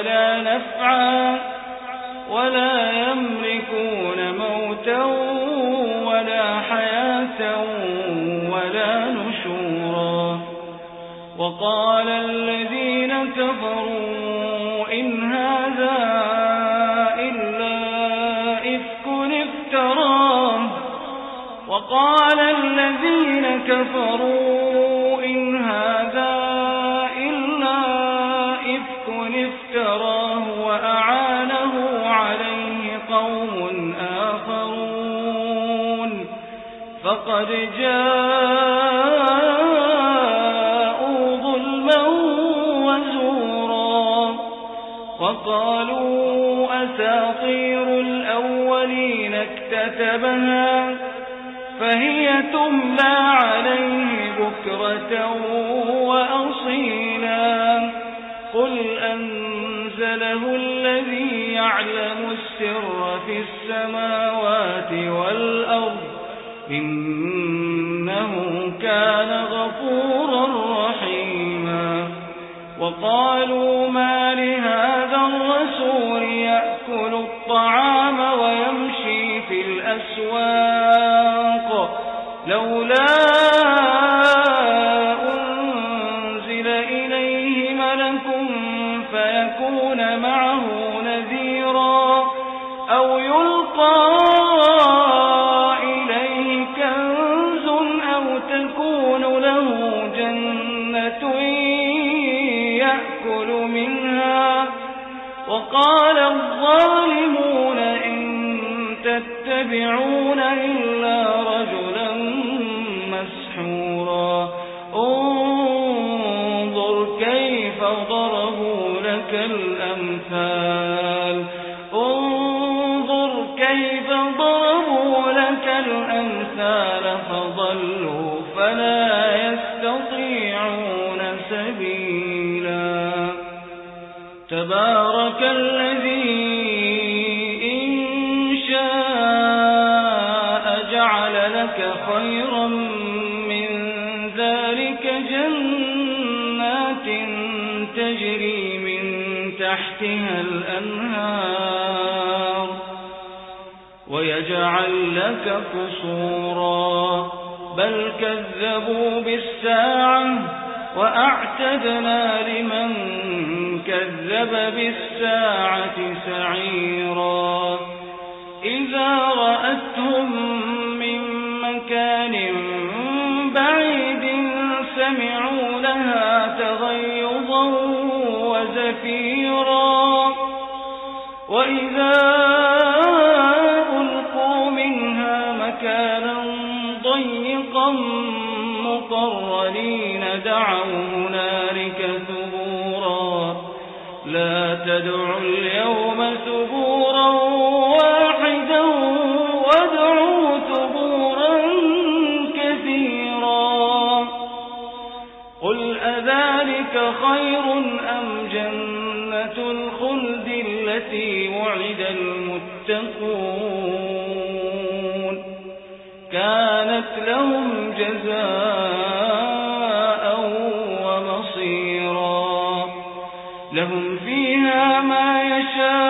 ولا نفعا ولا يملكون موتا ولا حياة ولا نشورا. وقال الذين كفروا إن هذا إلا إفك افتراه. وقال الذين كفروا أساطير الأولين اكتتبها فهي تملى عليه بكرة وأصيلا. قل أنزله الذي يعلم السر في السماوات والأرض إنه كان غفورا رحيما. وقالوا ما لهذا الأسواق لولا ضربوا لك الأمثال. انظر كيف ضربوا لك الأمثال فضلوا فلا يستطيعون سبيلا. تبارك الذي تحتها الأنهار ويجعل لك قصورا. بل كذبوا بالساعة وأعتدنا لمن كذب بالساعة سعيرا. إذا رأتهم وإذا ألقوا منها مكانا ضيقا مقرنين دعوا هنالك ثبورا. لا تدعوا اليوم ثبورا. المتقون. كانت لهم جزاء ومصيرا. لهم فيها ما يشاءون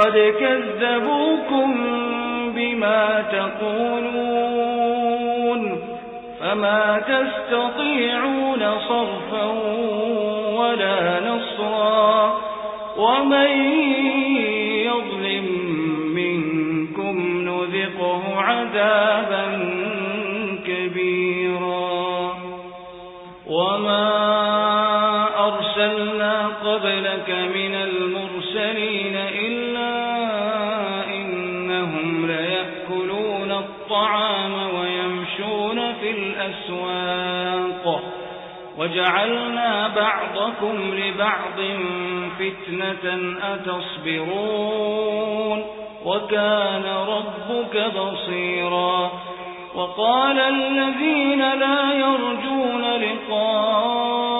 فقد كذبوكم بما تقولون فما تستطيعون صرفا ولا نصرا ومن يظلم منكم نذقه عذابا وجعلنا بعضكم لبعض فتنة أتصبرون وكان ربك بصيرا وقال الذين لا يرجون لقاء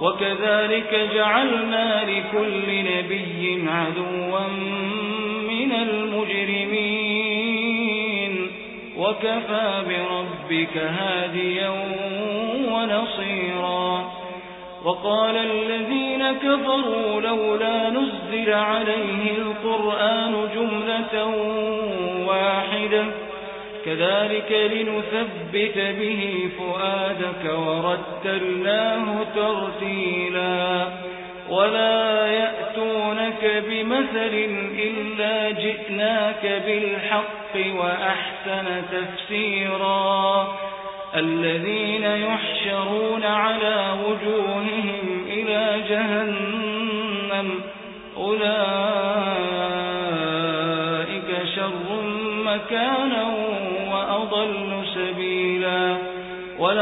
وكذلك جعلنا لكل نبي عدوا من المجرمين. وكفى بربك هاديا ونصيرا. وقال الذين كفروا لولا نزل عليه القرآن جملة واحدة. كذلك لنثبت به فؤادك ورتلناه ترتيلا ولا يأتونك بمثل إلا جئناك بالحق وأحسن تفسيرا الذين يحشرون على وجوههم إلى جهنم أولئك شر مكانا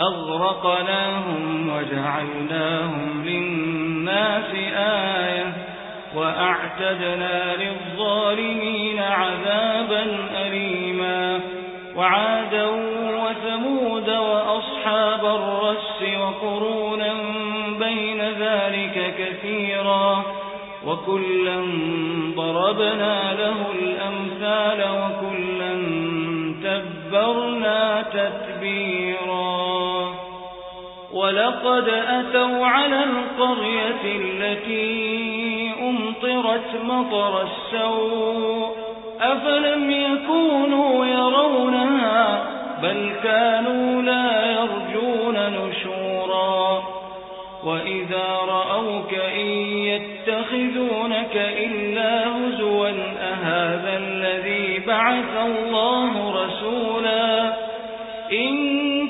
أغرقناهم وجعلناهم للناس آية وأعتدنا للظالمين عذابا أليما وعادا وثمود وأصحاب الرس وقرونا بين ذلك كثيرا وكلا ضربنا له الأمثال وكلا تبرنا تتبيرا ولقد أتوا على القرية التي أمطرت مطر السوء. أفلم يكونوا يرونها بل كانوا لا يرجون نشورا. وإذا رأوك إن يتخذونك إلا هزوا أهذا الذي بعث الله رسولا؟ إن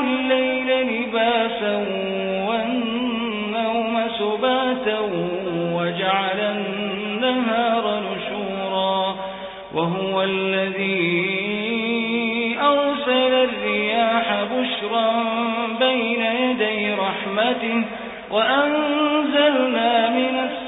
الليل لباسا والنوم سباتا وجعل النهار نشورا وهو الذي أرسل الرياح بشرا بين يدي رحمته وأنزلنا من السماء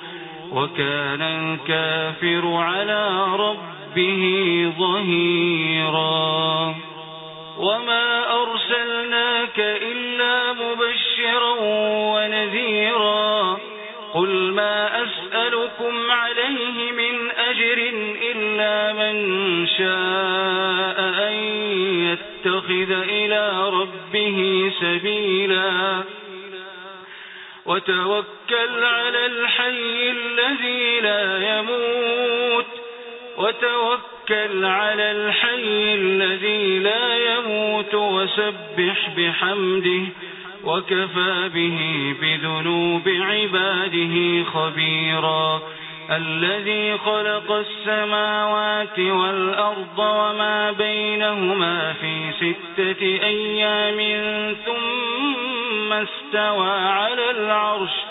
وكان الكافر على ربه ظهيرا. وما أرسلناك إلا مبشرا ونذيرا. قل ما أسألكم عليه من أجر إلا من شاء أن يتخذ إلى ربه سبيلا. وتوكل على الحي الذي لا يموت وتوكل على الحي الذي لا يموت وسبح بحمده وكفى به بذنوب عباده خبيرا. الذي خلق السماوات والأرض وما بينهما في ستة أيام ثم استوى على العرش.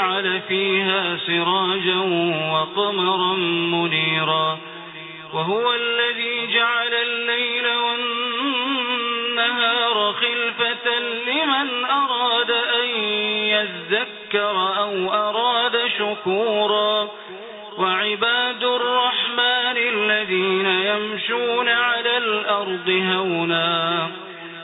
وجعل فيها سراجا وقمرا منيرا. وهو الذي جعل الليل والنهار خلفة لمن أراد أن يذكر أو أراد شكورا. وعباد الرحمن الذين يمشون على الأرض هونا.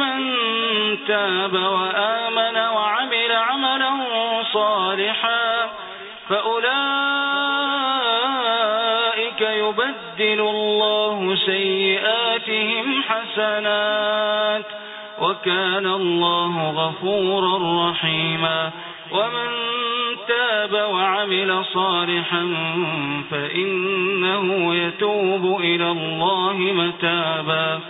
من تاب وآمن وعمل عملا صالحا فأولئك يبدل الله سيئاتهم حسنات وكان الله غفورا رحيما ومن تاب وعمل صالحا فإنه يتوب إلى الله متابا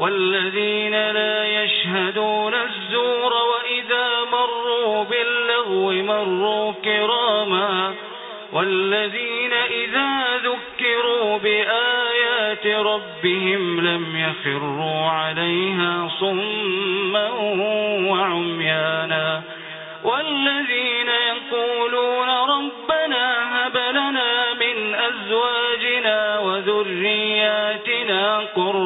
والذين لا يشهدون الزور وإذا مروا باللغو مروا كراما والذين إذا ذكروا بآيات ربهم لم يخروا عليها صما وعميانا والذين يقولون ربنا هب لنا من أزواجنا وذرياتنا